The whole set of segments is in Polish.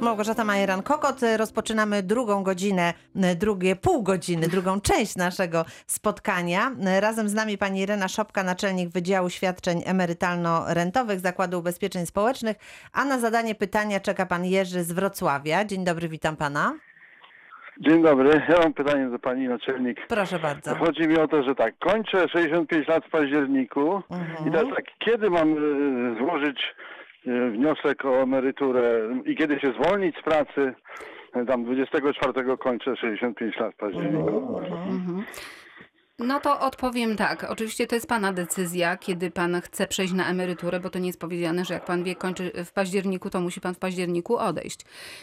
Małgorzata Majeran-Kokot. Rozpoczynamy drugą godzinę, drugie pół godziny, drugą część naszego spotkania. Razem z nami pani Irena Szopka, naczelnik Wydziału Świadczeń Emerytalno-Rentowych Zakładu Ubezpieczeń Społecznych, a na zadanie pytania czeka pan Jerzy z Wrocławia. Dzień dobry, witam pana. Dzień dobry. Ja mam pytanie do pani naczelnik. Proszę bardzo. Chodzi mi o to, że tak, kończę 65 lat w październiku Mhm. i teraz tak, kiedy mam e, złożyć e, wniosek o emeryturę i kiedy się zwolnić z pracy? E, Tam 24 kończę 65 lat w październiku. Mhm. No to odpowiem tak. Oczywiście to jest Pana decyzja, kiedy Pan chce przejść na emeryturę, bo to nie jest powiedziane, że jak Pan wie kończy w październiku, to musi Pan w październiku odejść.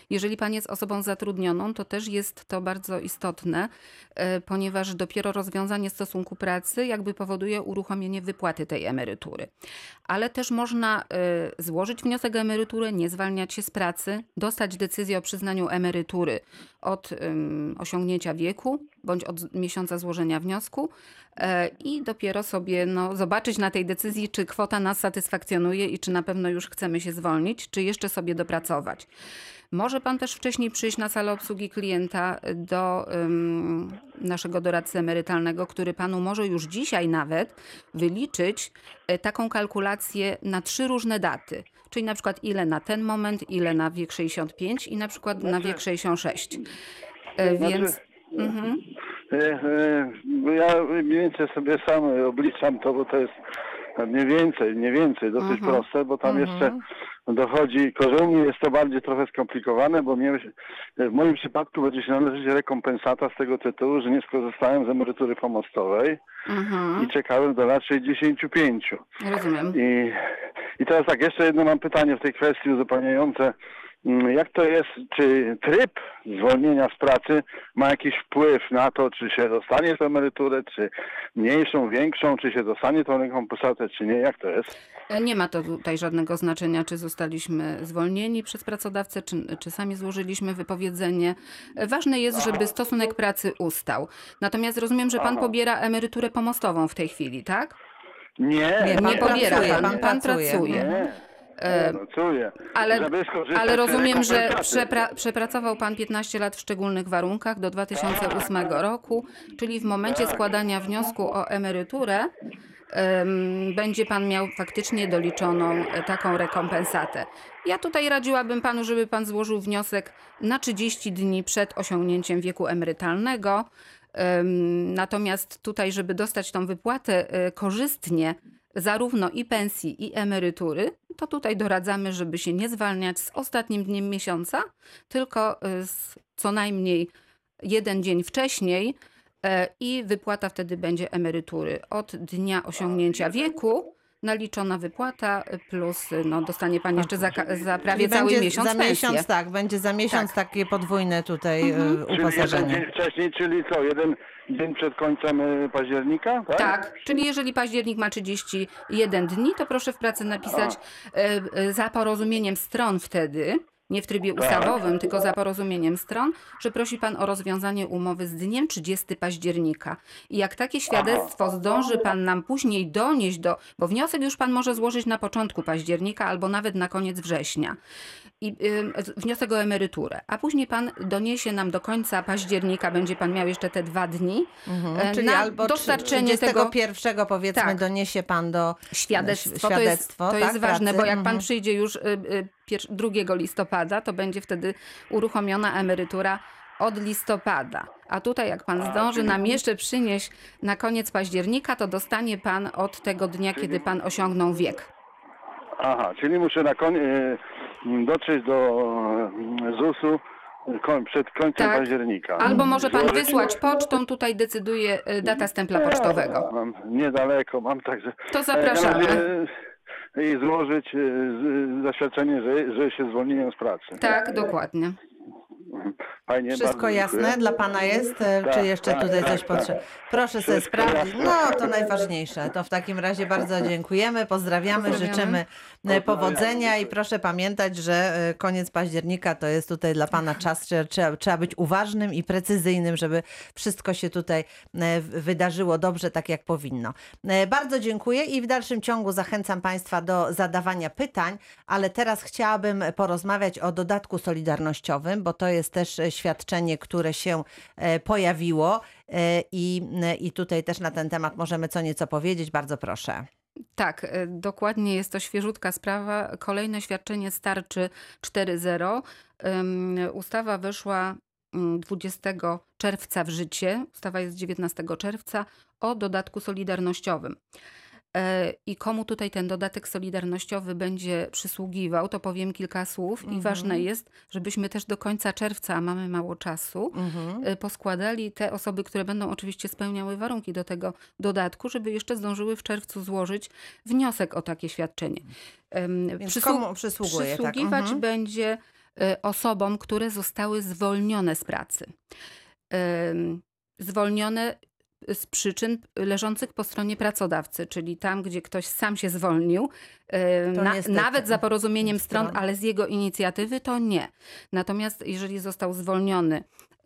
Jeżeli Pan jest osobą zatrudnioną, to też jest to bardzo istotne, e, ponieważ dopiero rozwiązanie stosunku pracy jakby powoduje uruchomienie wypłaty tej emerytury. Ale też można e, złożyć wniosek o emeryturę, nie zwalniać się z pracy, dostać decyzję o przyznaniu emerytury od osiągnięcia wieku bądź od miesiąca złożenia wniosku e, i dopiero sobie no, zobaczyć na tej decyzji, czy kwota nas satysfakcjonuje i czy na pewno już chcemy się zwolnić, czy jeszcze sobie dopracować. Może pan też wcześniej przyjść na salę obsługi klienta do ym, naszego doradcy emerytalnego, który panu może już dzisiaj nawet wyliczyć e, taką kalkulację na trzy różne daty. Czyli na przykład ile na ten moment, ile na wiek 65 i na przykład na wiek 66. E, Znaczy- Więc mhm. E, e, Ja mniej więcej sobie sam obliczam to, bo to jest mniej więcej, mniej więcej dosyć Mhm. proste, bo tam Mhm. jeszcze dochodzi, mnie jest to bardziej trochę skomplikowane, bo mnie, w moim przypadku będzie się należeć rekompensata z tego tytułu, że nie skorzystałem z emerytury pomostowej Mhm. i czekałem do lat 65. Rozumiem. I, I teraz tak, jeszcze jedno mam pytanie w tej kwestii uzupełniające. Mm, Jak to jest, czy tryb zwolnienia z pracy ma jakiś wpływ na to, czy się dostanie tę emeryturę, czy mniejszą, większą, czy się dostanie tą rekompensatę, czy nie? Jak to jest? E, Nie ma to tutaj żadnego znaczenia, czy zostaliśmy zwolnieni przez pracodawcę, czy, czy sami złożyliśmy wypowiedzenie. E, Ważne jest, żeby stosunek pracy ustał. Natomiast rozumiem, że pan Aha. pobiera emeryturę pomostową w tej chwili, tak? Nie, Nie, Nie pan pobiera pracuje, pan, pan pan pracuje. pracuje. nie. E, pracuję. ale- Żeby skorzystać Ale tej rozumiem, że przepra- przepracował pan 15 lat w szczególnych warunkach do 2008 roku, czyli w momencie składania wniosku o emeryturę em, będzie pan miał faktycznie doliczoną e, taką rekompensatę. Ja tutaj radziłabym panu, żeby pan złożył wniosek na 30 dni przed osiągnięciem wieku emerytalnego. Em, Natomiast tutaj, żeby dostać tą wypłatę e, korzystnie, zarówno i pensji, i emerytury, to tutaj doradzamy, żeby się nie zwalniać z ostatnim dniem miesiąca, tylko y, z co najmniej jeden dzień wcześniej e, i wypłata wtedy będzie emerytury. Od dnia osiągnięcia wieku naliczona wypłata plus no, dostanie pani jeszcze za, za prawie Czyli cały będzie miesiąc za pensję. miesiąc, tak, będzie za miesiąc takie podwójne tutaj Mhm. e, Czyli jeden uposażenie. dzień wcześniej, czyli co, jeden dzień przed końcem e, października? Tak. Tak, czyli jeżeli październik ma 31 dni, to proszę w pracy napisać e, e, za porozumieniem stron wtedy, nie w trybie ustawowym, tylko za porozumieniem stron, że prosi pan o rozwiązanie umowy z dniem 30 października. I jak takie świadectwo zdąży pan nam później donieść do, bo wniosek już pan może złożyć na początku października albo nawet na koniec września. I y, wniosek o emeryturę, a później pan doniesie nam do końca października, będzie pan miał jeszcze te dwa dni, Mhm. e, Czyli na albo dostarczenie tego 31 powiedzmy Tak. doniesie pan do świadectwo. świadectwo, to jest, to tak, jest ważne, pracy. bo jak pan Mhm. przyjdzie już y, y, 2 listopada, to będzie wtedy uruchomiona emerytura od listopada. A tutaj jak pan zdąży nam jeszcze przynieść na koniec października, to dostanie pan od tego dnia, kiedy pan osiągnął wiek. Aha, czyli muszę na koń, e, dotrzeć do e, ZUS-u przed końcem Tak. października. Albo może pan wysłać pocztą, tutaj decyduje y, data stempla pocztowego. Mam niedaleko, mam także. To zapraszamy. E, I złożyć e, z- zaświadczenie, że, że się zwolniłem z pracy. Tak, dokładnie. Fajnie, Wszystko jasne dla pana jest? E, Tak, Czy jeszcze tak, tutaj tak, coś tak. potrzeba? Proszę sobie sprawdzić. No, to najważniejsze. To w takim razie bardzo dziękujemy, pozdrawiamy, Pozdrawiamy. życzymy e, powodzenia i proszę pamiętać, że e, koniec października to jest tutaj dla pana czas, że trzeba, trzeba być uważnym i precyzyjnym, żeby wszystko się tutaj wydarzyło dobrze, tak jak powinno. Bardzo dziękuję i w dalszym ciągu zachęcam państwa do zadawania pytań, ale teraz chciałabym porozmawiać o dodatku solidarnościowym, bo to jest też świadczenie, które się e, pojawiło e, i, i tutaj też na ten temat możemy co nieco powiedzieć. Bardzo proszę. Tak, e, dokładnie jest to świeżutka sprawa. Kolejne świadczenie starczy 4.0. Ym, Ustawa weszła mm, 20 czerwca w życie. Ustawa jest z 19 czerwca o dodatku solidarnościowym. E, I komu tutaj ten dodatek solidarnościowy będzie przysługiwał, to powiem kilka słów. Mhm. I ważne jest, żebyśmy też do końca czerwca, a mamy mało czasu, Mhm. y, poskładali te osoby, które będą oczywiście spełniały warunki do tego dodatku, żeby jeszcze zdążyły w czerwcu złożyć wniosek o takie świadczenie. Więc przysłu- komu przysługuje? Tak? Przysługiwać Mhm. będzie y, osobom, które zostały zwolnione z pracy. Zwolnione z przyczyn leżących po stronie pracodawcy, czyli tam, gdzie ktoś sam się zwolnił, To na, nawet za porozumieniem stron, Stron. ale z jego inicjatywy to nie. Natomiast jeżeli został zwolniony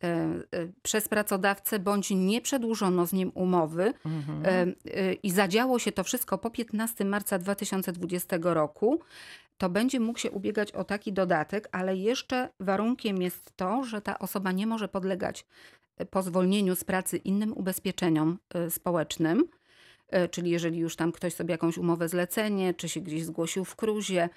e, e, przez pracodawcę bądź nie przedłużono z nim umowy Mhm. e, e, i zadziało się to wszystko po 15 marca 2020 roku, to będzie mógł się ubiegać o taki dodatek, ale jeszcze warunkiem jest to, że ta osoba nie może podlegać e, po zwolnieniu z pracy innym ubezpieczeniom e, społecznym. E, Czyli jeżeli już tam ktoś sobie jakąś umowę zlecenie, czy się gdzieś zgłosił w kruzie,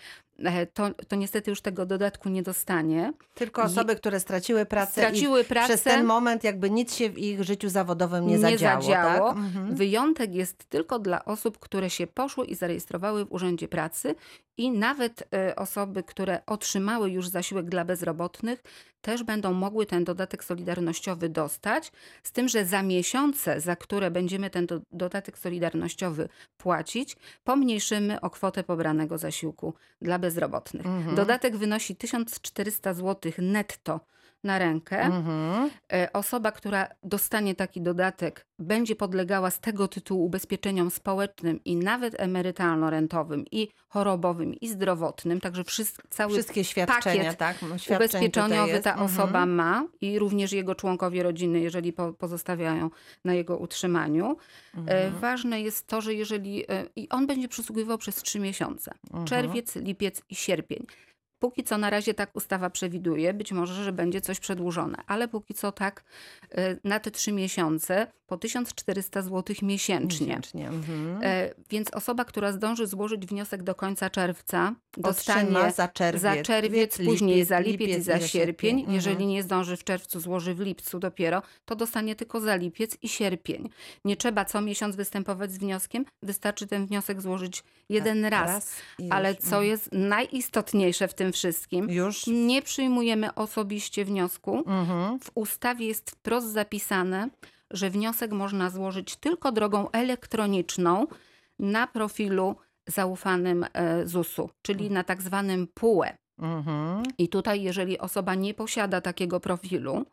to, to niestety już tego dodatku nie dostanie. Tylko osoby, które straciły pracę Straciły pracę. przez ten moment jakby nic się w ich życiu zawodowym nie, zadziało. zadziało. Tak? Mhm. Wyjątek jest tylko dla osób, które się poszły i zarejestrowały w Urzędzie Pracy i nawet e, osoby, które otrzymały już zasiłek dla bezrobotnych, też będą mogły ten dodatek solidarnościowy dostać, z tym, że za miesiące, za które będziemy ten do, dodatek solidarnościowy płacić, pomniejszymy o kwotę pobranego zasiłku dla bezrobotnych. Mhm. Dodatek wynosi 1400 zł netto na rękę. Mhm. E, Osoba, która dostanie taki dodatek, będzie podlegała z tego tytułu ubezpieczeniom społecznym i nawet emerytalno-rentowym, i chorobowym, i zdrowotnym. Także wszyscy, cały Wszystkie świadczenia, pakiet tak? Świadczeń ubezpieczeniowy ta Mhm. osoba ma i również jego członkowie rodziny, jeżeli po, pozostawiają na jego utrzymaniu. E, Mhm. Ważne jest to, że jeżeli e, i on będzie przysługiwał przez trzy miesiące, Mhm. czerwiec, lipiec i sierpień. Póki co na razie tak ustawa przewiduje, być może, że będzie coś przedłużone, ale póki co tak e, na te trzy miesiące po 1400 zł miesięcznie. Miesięcznie. Mhm. E, Więc osoba, która zdąży złożyć wniosek do końca czerwca, dostanie Otrzyma za czerwiec, za czerwiec, lipiec, później za lipiec, i za sierpień. Mhm. Jeżeli nie zdąży w czerwcu, złoży w lipcu dopiero, to dostanie tylko za lipiec i sierpień. Nie trzeba co miesiąc występować z wnioskiem, wystarczy ten wniosek złożyć jeden raz. i Ale co jest najistotniejsze w tym wszystkim, Już? nie przyjmujemy osobiście wniosku. Mhm. W ustawie jest wprost zapisane, że wniosek można złożyć tylko drogą elektroniczną na profilu zaufanym e, ZUS-u, czyli na tak zwanym PUE. Mhm. I tutaj, jeżeli osoba nie posiada takiego profilu,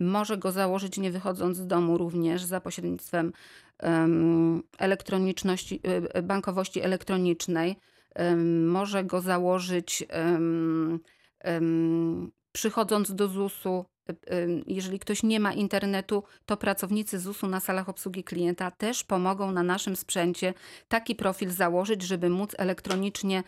może go założyć nie wychodząc z domu również za pośrednictwem em, elektroniczności, e, e, bankowości elektronicznej. Może go założyć przychodząc do ZUS-u. Jeżeli ktoś nie ma internetu, to pracownicy ZUS-u na salach obsługi klienta też pomogą na naszym sprzęcie taki profil założyć, żeby móc elektronicznie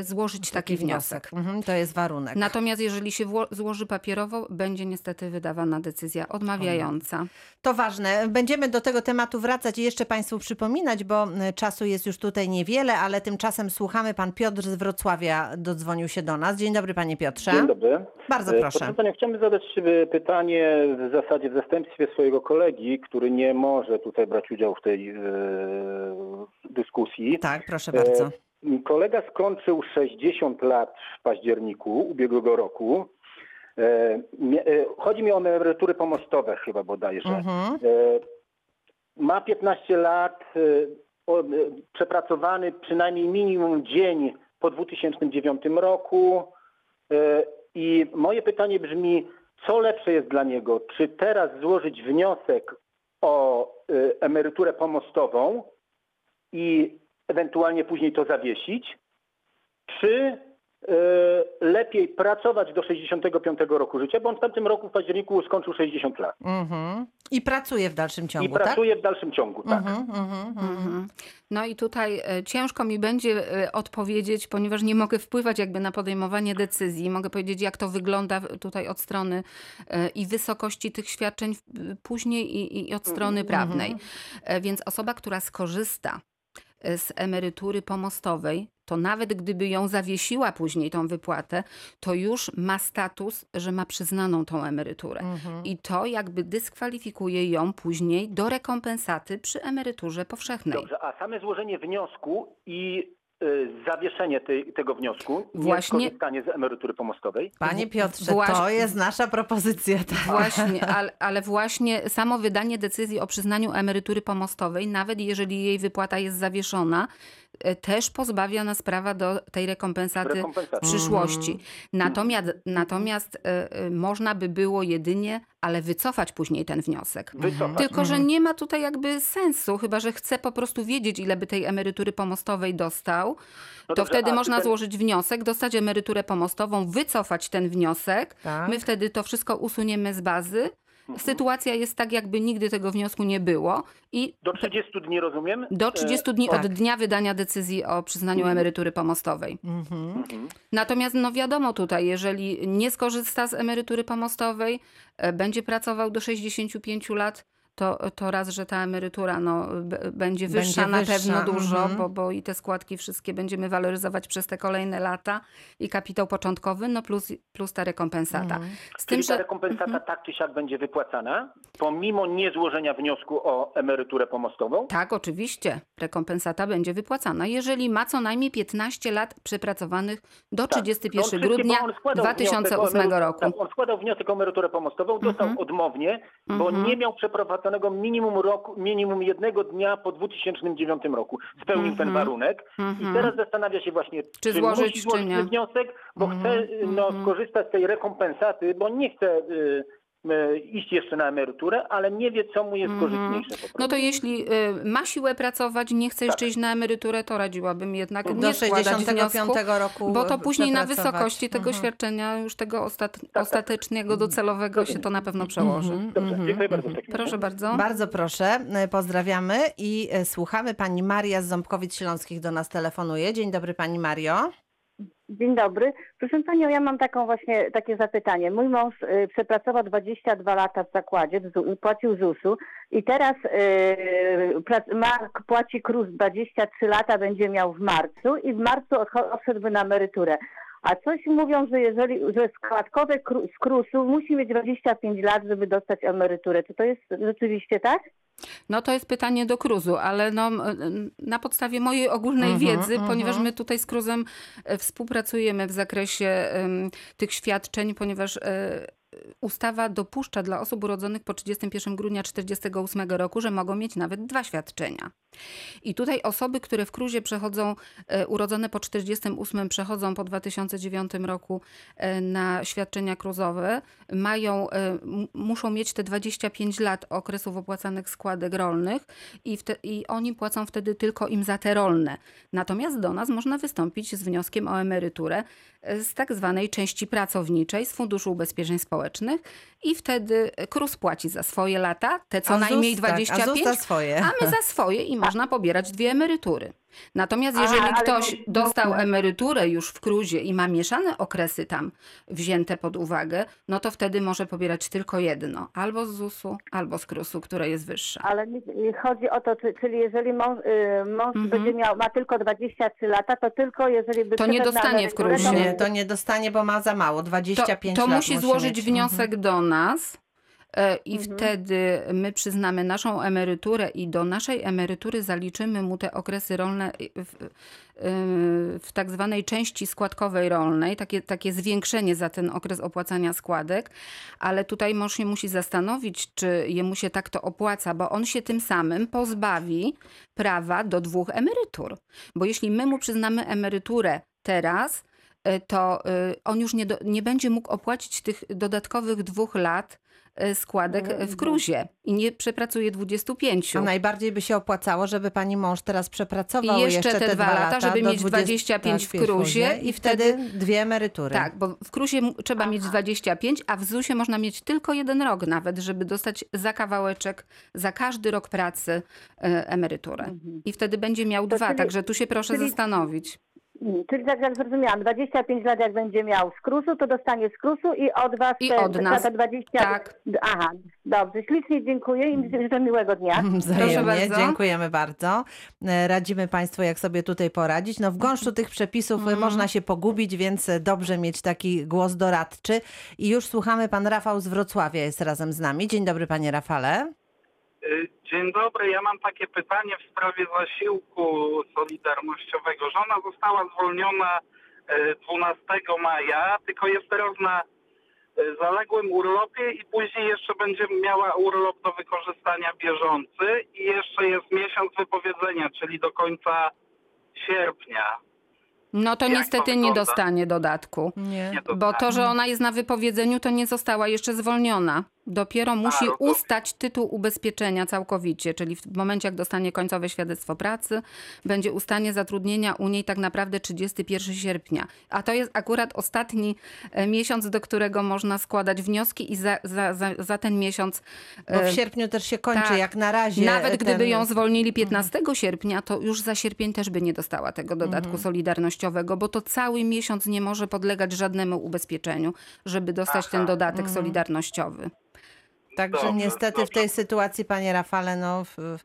złożyć taki wniosek. Mhm. To jest warunek. Natomiast jeżeli się złoży papierowo, będzie niestety wydawana decyzja odmawiająca. To ważne. Będziemy do tego tematu wracać i jeszcze Państwu przypominać, bo y, czasu jest już tutaj niewiele, ale tymczasem słuchamy. Pan Piotr z Wrocławia dodzwonił się do nas. Dzień dobry, Panie Piotrze. Dzień dobry. Bardzo E, proszę. Proszę Panią, chciałbym zadać e, pytanie w zasadzie w zastępstwie swojego kolegi, który nie może tutaj brać udziału w tej e, dyskusji. Tak, proszę bardzo. Kolega skończył 60 lat w październiku ubiegłego roku. E, e, chodzi mi o emerytury pomostowe chyba bodajże. Mhm. E, ma 15 lat, przepracowany przynajmniej minimum dzień po 2009 roku. I moje pytanie brzmi, co lepsze jest dla niego? Czy teraz złożyć wniosek o emeryturę pomostową i ewentualnie później to zawiesić, czy y, lepiej pracować do 65 roku życia, bo on w tamtym roku w październiku skończył 60 lat Mhm. I pracuje w dalszym ciągu, i tak? pracuje w dalszym ciągu, tak. Mhm, mhm, mhm. Mhm. No i tutaj e, ciężko mi będzie e, odpowiedzieć, ponieważ nie mogę wpływać jakby na podejmowanie decyzji. Mogę powiedzieć, jak to wygląda tutaj od strony e, i wysokości tych świadczeń później i, i od strony prawnej. E, Więc osoba, która skorzysta e, z emerytury pomostowej, to nawet gdyby ją zawiesiła później tą wypłatę, to już ma status, że ma przyznaną tą emeryturę. Mhm. I to jakby dyskwalifikuje ją później do rekompensaty przy emeryturze powszechnej. Dobrze, a same złożenie wniosku i zawieszenie tej, tego wniosku, Właśnie- nie skorzystanie z emerytury pomostowej, Panie Piotrze, to Właśnie- jest nasza propozycja. Tak. Właśnie, ale, ale właśnie samo wydanie decyzji o przyznaniu emerytury pomostowej, nawet jeżeli jej wypłata jest zawieszona, też pozbawia nas prawa do tej rekompensaty rekompensaty. w przyszłości. Natomiast, natomiast e, e, można by było jedynie, ale wycofać później ten wniosek. Wycofać. Tylko, że nie ma tutaj jakby sensu, chyba że chce po prostu wiedzieć, ile by tej emerytury pomostowej dostał, No to dobrze, wtedy można ten- złożyć wniosek, dostać emeryturę pomostową, wycofać ten wniosek. Tak. My wtedy to wszystko usuniemy z bazy. Mhm. Sytuacja jest tak, jakby nigdy tego wniosku nie było i Do 30 dni rozumiem? do 30 dni tak. od dnia wydania decyzji o przyznaniu emerytury pomostowej. Mhm. Mhm. Natomiast no wiadomo tutaj, jeżeli nie skorzysta z emerytury pomostowej, e, będzie pracował do 65 lat, to, to raz, że ta emerytura no, b- będzie wyższa Będzie na wyższa, pewno dużo, mhm. bo, bo i te składki wszystkie będziemy waloryzować przez te kolejne lata i kapitał początkowy, no plus, plus ta rekompensata. Mhm. Z Czyli tym, ta że rekompensata tak czy siak będzie wypłacana, pomimo niezłożenia wniosku o emeryturę pomostową? tak, oczywiście, rekompensata będzie wypłacana, jeżeli ma co najmniej 15 lat przepracowanych do Tak. 31 No grudnia bo on składał wniosek o 2008 emeryturę- roku. Tak, on składał wniosek o emeryturę pomostową, dostał Mhm. odmownie, bo Mhm. nie miał przeprowadzonego minimum roku, minimum jednego dnia po 2009 roku. Spełnił ten Mhm. warunek i Mhm. teraz zastanawia się właśnie, czy, złożyć, musi czy złożyć nie. ten wniosek, bo Mhm. chce no, Mhm. skorzystać z tej rekompensaty, bo nie chce y, iść jeszcze na emeryturę, ale nie wie, co mu jest Mhm. korzystniejsze. No to jeśli y, ma siłę pracować, nie chce jeszcze Tak. iść na emeryturę, to radziłabym jednak Do nie składać 65 wniosku, roku bo to później na wysokości tego Mhm. świadczenia, już tego ostat... tak. ostatecznego, docelowego się to na pewno przełoży. Mhm, Dobrze, mhm, dziękuję bardzo. w mhm. takim razie. Proszę bardzo. Bardzo proszę, e, pozdrawiamy i e, słuchamy. Pani Maria z Ząbkowic Śląskich do nas telefonuje. Dzień dobry Pani Mario. Dzień dobry. Proszę Panią, ja mam taką właśnie takie zapytanie. Mój mąż y, przepracował 22 lata w zakładzie, w płacił ZUS-u i teraz y, prac- ma, płaci KRUS 23 lata, będzie miał w marcu i w marcu odszedłby na emeryturę. A coś mówią, że jeżeli, że składkowe z KRUS-u musi mieć 25 lat, żeby dostać emeryturę. Czy to jest rzeczywiście tak? No to jest pytanie do Kruzu, ale no, na podstawie mojej ogólnej Mhm, wiedzy, mhm. ponieważ my tutaj z Kruzem e, współpracujemy w zakresie em, tych świadczeń, ponieważ e, ustawa dopuszcza dla osób urodzonych po 31 grudnia 1948 roku, że mogą mieć nawet dwa świadczenia. I tutaj osoby, które w Kruzie przechodzą, e, urodzone po 48, przechodzą po 2009 roku e, na świadczenia kruzowe, mają, e, muszą mieć te 25 lat okresów opłacanych składek rolnych i, wte, i oni płacą wtedy tylko im za te rolne. Natomiast do nas można wystąpić z wnioskiem o emeryturę z tak zwanej części pracowniczej z Funduszu Ubezpieczeń Społecznych i wtedy KRUS płaci za swoje lata, te co A najmniej ZUS, tak, 25, a ZUS za swoje. a my za swoje i można pobierać dwie emerytury. Natomiast jeżeli ktoś no- dostał emeryturę już w kruzie i ma mieszane okresy tam wzięte pod uwagę, no to wtedy może pobierać tylko jedno. Albo z ZUS-u, albo z KRUS-u, które jest wyższe. Ale nie- chodzi o to, czy, czyli jeżeli mąż, y, mąż Mhm. będzie miał, ma tylko 23 lata, to tylko jeżeli by To nie dostanie w KRUS-ie. Nie, to nie dostanie, bo ma za mało. To, 25 to lat musi złożyć mieć. wniosek do nas. E, I Mhm. wtedy my przyznamy naszą emeryturę i do naszej emerytury zaliczymy mu te okresy rolne w, w tak zwanej części składkowej rolnej, takie, takie zwiększenie za ten okres opłacania składek, ale tutaj mąż się musi zastanowić, czy jemu się tak to opłaca, bo on się tym samym pozbawi prawa do dwóch emerytur. Bo jeśli my mu przyznamy emeryturę teraz, y, to y, on już nie, do, nie będzie mógł opłacić tych dodatkowych dwóch lat y, składek Mhm. w kruzie i nie przepracuje 25. A najbardziej by się opłacało, żeby pani mąż teraz przepracował I jeszcze te dwa lata, żeby mieć 25 w kruzie i wtedy dwie emerytury. Tak, bo w krusie mu- trzeba mieć 25, a w ZUS-ie można mieć tylko jeden rok nawet, żeby dostać za kawałeczek, za każdy rok pracy e, emeryturę. I wtedy będzie miał To dwa, czyli- także tu się proszę czyli- zastanowić. Mm, Czyli tak jak zrozumiałam, 25 lat jak będzie miał z KRUS-u, to dostanie z KRUS-u i od was I od te- nas. te 20... Tak. Aha, dobrze. Ślicznie dziękuję i życzę miłego dnia. Wzajemnie, bardzo. dziękujemy bardzo. Radzimy Państwu, jak sobie tutaj poradzić. No w gąszczu tych przepisów e, można się pogubić, więc dobrze mieć taki głos doradczy. I już słuchamy, pan Rafał z Wrocławia jest razem z nami. Dzień dobry, panie Rafale. Y, Dzień dobry, ja mam takie pytanie w sprawie zasiłku solidarnościowego. Żona została zwolniona y, 12 maja, tylko jest teraz na y, zaległym urlopie i później jeszcze będzie miała urlop do wykorzystania bieżący i jeszcze jest miesiąc wypowiedzenia, czyli do końca sierpnia. No to Jak to niestety nie wygląda? dostanie dodatku. Nie. Nie to Bo to, że ona jest na wypowiedzeniu, to nie została jeszcze zwolniona. Dopiero musi no to- ustać tytuł ubezpieczenia całkowicie, czyli w momencie, jak dostanie końcowe świadectwo pracy, będzie ustanie zatrudnienia u niej tak naprawdę 31 sierpnia. A to jest akurat ostatni e, miesiąc, do którego można składać wnioski i za, za, za, za ten miesiąc. Bo w e, sierpniu też się kończy, tak. jak na razie. Nawet ten- gdyby ją zwolnili 15 sierpnia, to już za sierpień też by nie dostała tego dodatku Mhm. solidarnościowego, bo to cały miesiąc nie może podlegać żadnemu ubezpieczeniu, żeby dostać ten dodatek Mhm. solidarnościowy. Także Dobrze, niestety w tej sytuacji, panie Rafale, no... W,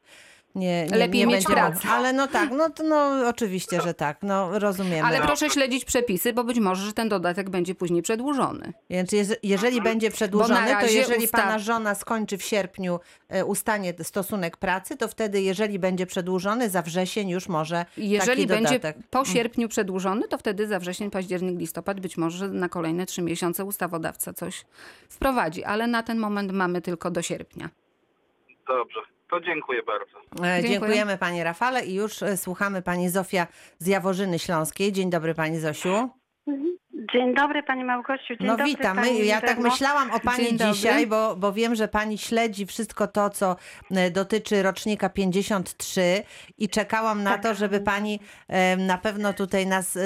nie, nie, Lepiej nie mieć będzie pracę. mógł. Ale no tak, no, to, no oczywiście, że tak, no rozumiemy. Ale proszę śledzić przepisy, bo być może, że ten dodatek będzie później przedłużony. Więc jeż- jeżeli będzie przedłużony, to jeżeli ustaw- pana żona skończy w sierpniu, e, ustanie stosunek pracy, to wtedy, jeżeli będzie przedłużony, za wrzesień już może Jeżeli taki będzie dodatek. po sierpniu przedłużony, to wtedy za wrzesień, październik, listopad być może na kolejne trzy miesiące ustawodawca coś wprowadzi, ale na ten moment mamy tylko do sierpnia. Dobrze, to dziękuję bardzo. E, Dziękuję. Dziękujemy pani Rafale i już e, słuchamy pani Zofia z Jaworzyny Śląskiej. Dzień dobry pani Zosiu. Dzień dobry Pani Małgosiu. Dzień No pani Ja tak myślałam o pani Dzień dzisiaj, bo, bo wiem, że pani śledzi wszystko to, co e, dotyczy rocznika 53 i czekałam na to, żeby pani na pewno tutaj nas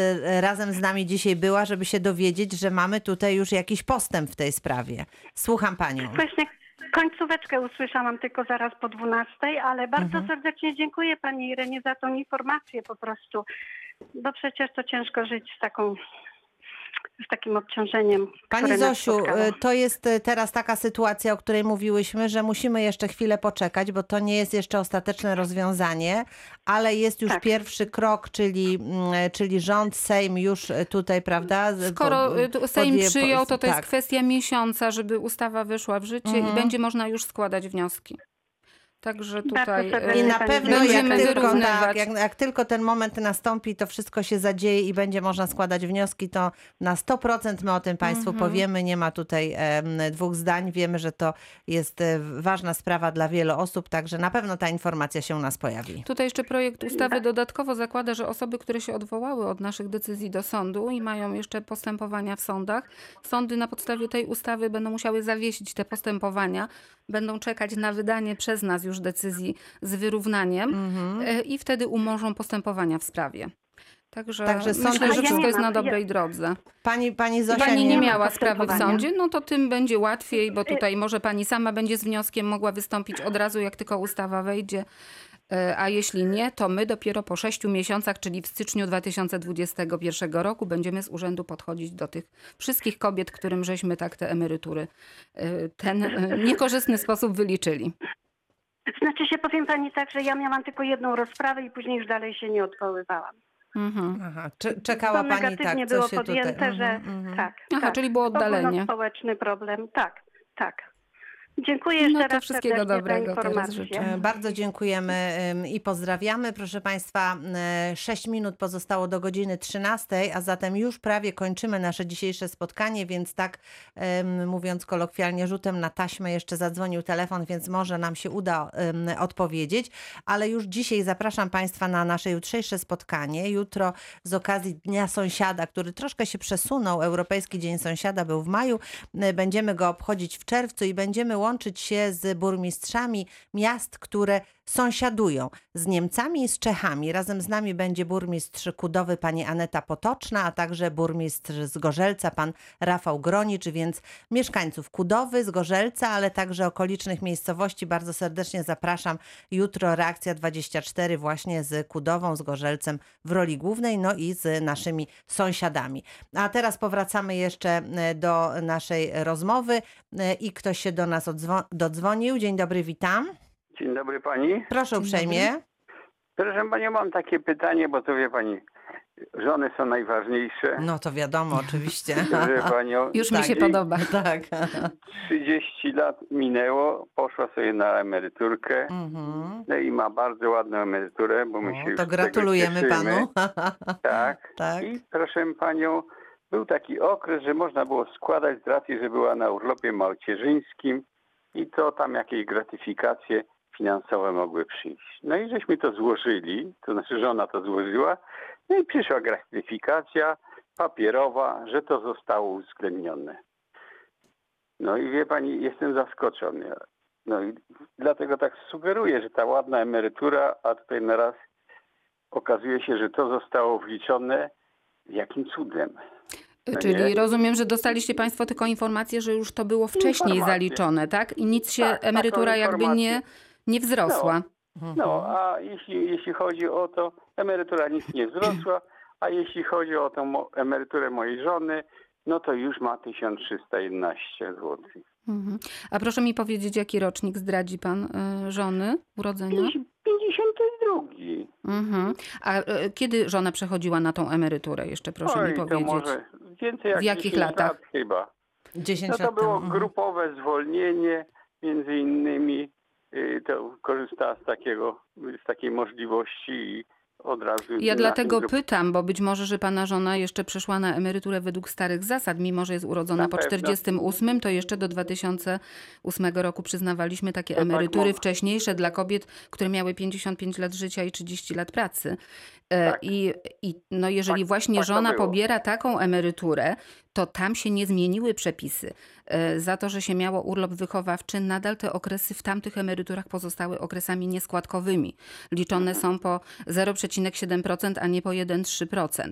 razem z nami dzisiaj była, żeby się dowiedzieć, że mamy tutaj już jakiś postęp w tej sprawie. Słucham panią. Właśnie końcóweczkę usłyszałam tylko zaraz po 12, ale bardzo Mhm. serdecznie dziękuję Pani Irenie za tą informację po prostu, bo przecież to ciężko żyć z taką z takim obciążeniem. Pani Zosiu, e, to jest e, teraz taka sytuacja, o której mówiłyśmy, że musimy jeszcze chwilę poczekać, bo to nie jest jeszcze ostateczne rozwiązanie, ale jest już Tak. pierwszy krok, czyli, mm, czyli rząd, Sejm już e, tutaj, prawda? Skoro y, Sejm podje- przyjął, to to jest tak. kwestia miesiąca, żeby ustawa weszła w życie Mhm. i będzie można już składać wnioski. Także tutaj serdecznie I y, na pewno jak tylko, tak, jak, jak tylko ten moment nastąpi, to wszystko się zadzieje i będzie można składać wnioski, to na 100% my o tym Państwu Mhm. powiemy. Nie ma tutaj dwóch zdań. Wiemy, że to jest e, ważna sprawa dla wielu osób, także na pewno ta informacja się u nas pojawi. Tutaj jeszcze projekt ustawy dodatkowo zakłada, że osoby, które się odwołały od naszych decyzji do sądu i mają jeszcze postępowania w sądach, sądy na podstawie tej ustawy będą musiały zawiesić te postępowania, będą czekać na wydanie przez nas już decyzji z wyrównaniem Mhm. e, i wtedy umorzą postępowania w sprawie. Także, Także sąd myślę, że tu- wszystko jest na Ja mam- dobrej drodze. Pani, pani Zosia Pani nie nie miała sprawy w sądzie, no to tym będzie łatwiej, bo tutaj może pani sama będzie z wnioskiem mogła wystąpić od razu, jak tylko ustawa wejdzie. E, A jeśli nie, to my dopiero po sześciu miesiącach, czyli w styczniu 2021 roku, będziemy z urzędu podchodzić do tych wszystkich kobiet, którym żeśmy tak te emerytury e, ten e, niekorzystny sposób wyliczyli. Znaczy się powiem Pani tak, że ja miałam tylko jedną rozprawę i później już dalej się nie odwoływałam. Mhm. Aha, cze- czekała to pani negatywnie tak, co było się podjęte, tutaj... że Mhm, mhm. tak. Aha, tak. czyli było oddalenie. społeczny problem, tak, tak. Dziękuję jeszcze No to raz wszystkiego dobrego za teraz życzę. E, Bardzo dziękujemy i pozdrawiamy. Proszę Państwa, 6 minut pozostało do godziny 13, a zatem już prawie kończymy nasze dzisiejsze spotkanie, więc tak mówiąc kolokwialnie, rzutem na taśmę jeszcze zadzwonił telefon, więc może nam się uda odpowiedzieć. Ale już dzisiaj zapraszam Państwa na nasze jutrzejsze spotkanie. Jutro z okazji Dnia Sąsiada, który troszkę się przesunął, Europejski Dzień Sąsiada był w maju, y, będziemy go obchodzić w czerwcu i będziemy łączyć się z burmistrzami miast, które sąsiadują z Niemcami i z Czechami. Razem z nami będzie burmistrz Kudowy pani Aneta Potoczna, a także burmistrz z Gorzelca pan Rafał Gronicz, więc mieszkańców Kudowy, z Gorzelca, ale także okolicznych miejscowości bardzo serdecznie zapraszam. Jutro reakcja 24 właśnie z Kudową, z Gorzelcem w roli głównej, no i z naszymi sąsiadami. A teraz powracamy jeszcze e, do naszej rozmowy e, i ktoś się do nas odzwo- dodzwonił. Dzień dobry, witam. Dzień dobry pani. Proszę uprzejmie. Proszę panią, mam takie pytanie, bo to wie pani, żony są najważniejsze. No to wiadomo, oczywiście. Proszę panią, Już mi Tak. się podoba. Tak. 30 lat minęło, poszła sobie na emeryturkę. Mhm. No i ma bardzo ładną emeryturę, bo my się już to tego gratulujemy cieszymy. panu. Tak. Tak. I proszę panią, był taki okres, że można było składać z racji, że była na urlopie macierzyńskim i to tam jakieś gratyfikacje finansowe mogły przyjść. No i żeśmy to złożyli, to znaczy żona to złożyła, no i przyszła gratyfikacja papierowa, że to zostało uwzględnione. No i wie pani, jestem zaskoczony. No i dlatego tak sugeruję, że ta ładna emerytura, a tutaj na raz okazuje się, że to zostało wliczone jakim cudem. No Czyli nie? rozumiem, że dostaliście Państwo tylko informację, że już to było wcześniej Informację. zaliczone, tak? I nic się, Tak, emerytura jakby nie. Nie wzrosła. No, a jeśli, jeśli chodzi o to, emerytura nic nie wzrosła, a jeśli chodzi o tą mo- emeryturę mojej żony, no to już ma 1311 zł. Mhm. A proszę mi powiedzieć, jaki rocznik zdradzi Pan y, żony urodzenia? 52. Mhm. A y, kiedy żona przechodziła na tą emeryturę? Jeszcze proszę Oj, mi to powiedzieć. może więcej jak W jakich 10 latach? lat chyba. 10 No to lat było temu. Mhm. grupowe zwolnienie, między innymi to korzystała z takiego, z takiej możliwości i od razu... Ja dlatego pytam, bo być może, że pana żona jeszcze przeszła na emeryturę według starych zasad, mimo że jest urodzona Na po pewno. 48, to jeszcze do 2008 roku przyznawaliśmy takie To tak emerytury mogło. wcześniejsze dla kobiet, które miały 55 lat życia i 30 lat pracy. E, Tak. I, I no jeżeli Tak- właśnie tak żona pobiera taką emeryturę, to tam się nie zmieniły przepisy. E, Za to, że się miało urlop wychowawczy, nadal te okresy w tamtych emeryturach pozostały okresami nieskładkowymi. Liczone są po 0,7%, a nie po 1,3%.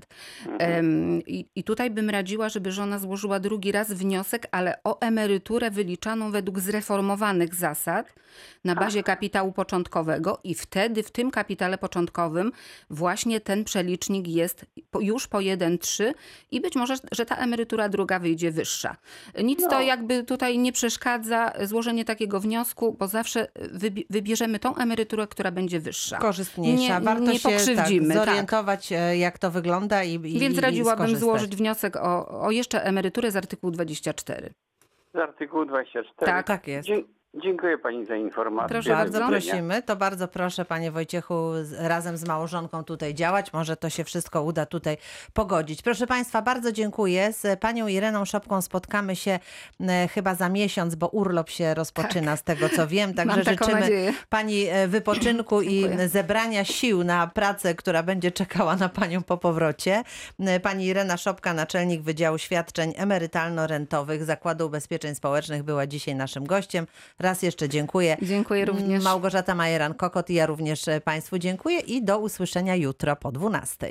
Em, I, I tutaj bym radziła, żeby żona złożyła drugi raz wniosek, ale o emeryturę wyliczaną według zreformowanych zasad na bazie kapitału początkowego i wtedy w tym kapitale początkowym właśnie ten przelicznik jest już po 1,3 i być może, że ta emerytura druga wyjdzie wyższa. Nic to No. jakby tutaj nie przeszkadza złożenie takiego wniosku, bo zawsze wybi- wybierzemy tą emeryturę, która będzie wyższa. Korzystniejsza. Nie- Warto nie się pokrzywdzimy, tak, tak. zorientować, e, jak to wygląda i, i Więc radziłabym skorzystać. złożyć wniosek o, o jeszcze emeryturę z artykułu 24. Z artykułu 24. Tak. Tak jest. Dzie- dziękuję pani za informację. Proszę Bardzo prosimy, to bardzo proszę Panie Wojciechu razem z małżonką tutaj działać. Może to się wszystko uda tutaj pogodzić. Proszę Państwa, bardzo dziękuję. Z Panią Ireną Szopką spotkamy się e, chyba za miesiąc, bo urlop się rozpoczyna z tego co wiem. Także Tak. Życzymy nadzieję. Pani e, wypoczynku i zebrania sił na pracę, która będzie czekała na Panią po powrocie. E, Pani Irena Szopka, naczelnik Wydziału Świadczeń Emerytalno-Rentowych Zakładu Ubezpieczeń Społecznych była dzisiaj naszym gościem. Raz jeszcze dziękuję. Dziękuję również. Małgorzata Majeran-Kokot i ja również e, Państwu dziękuję i do usłyszenia jutro po 12.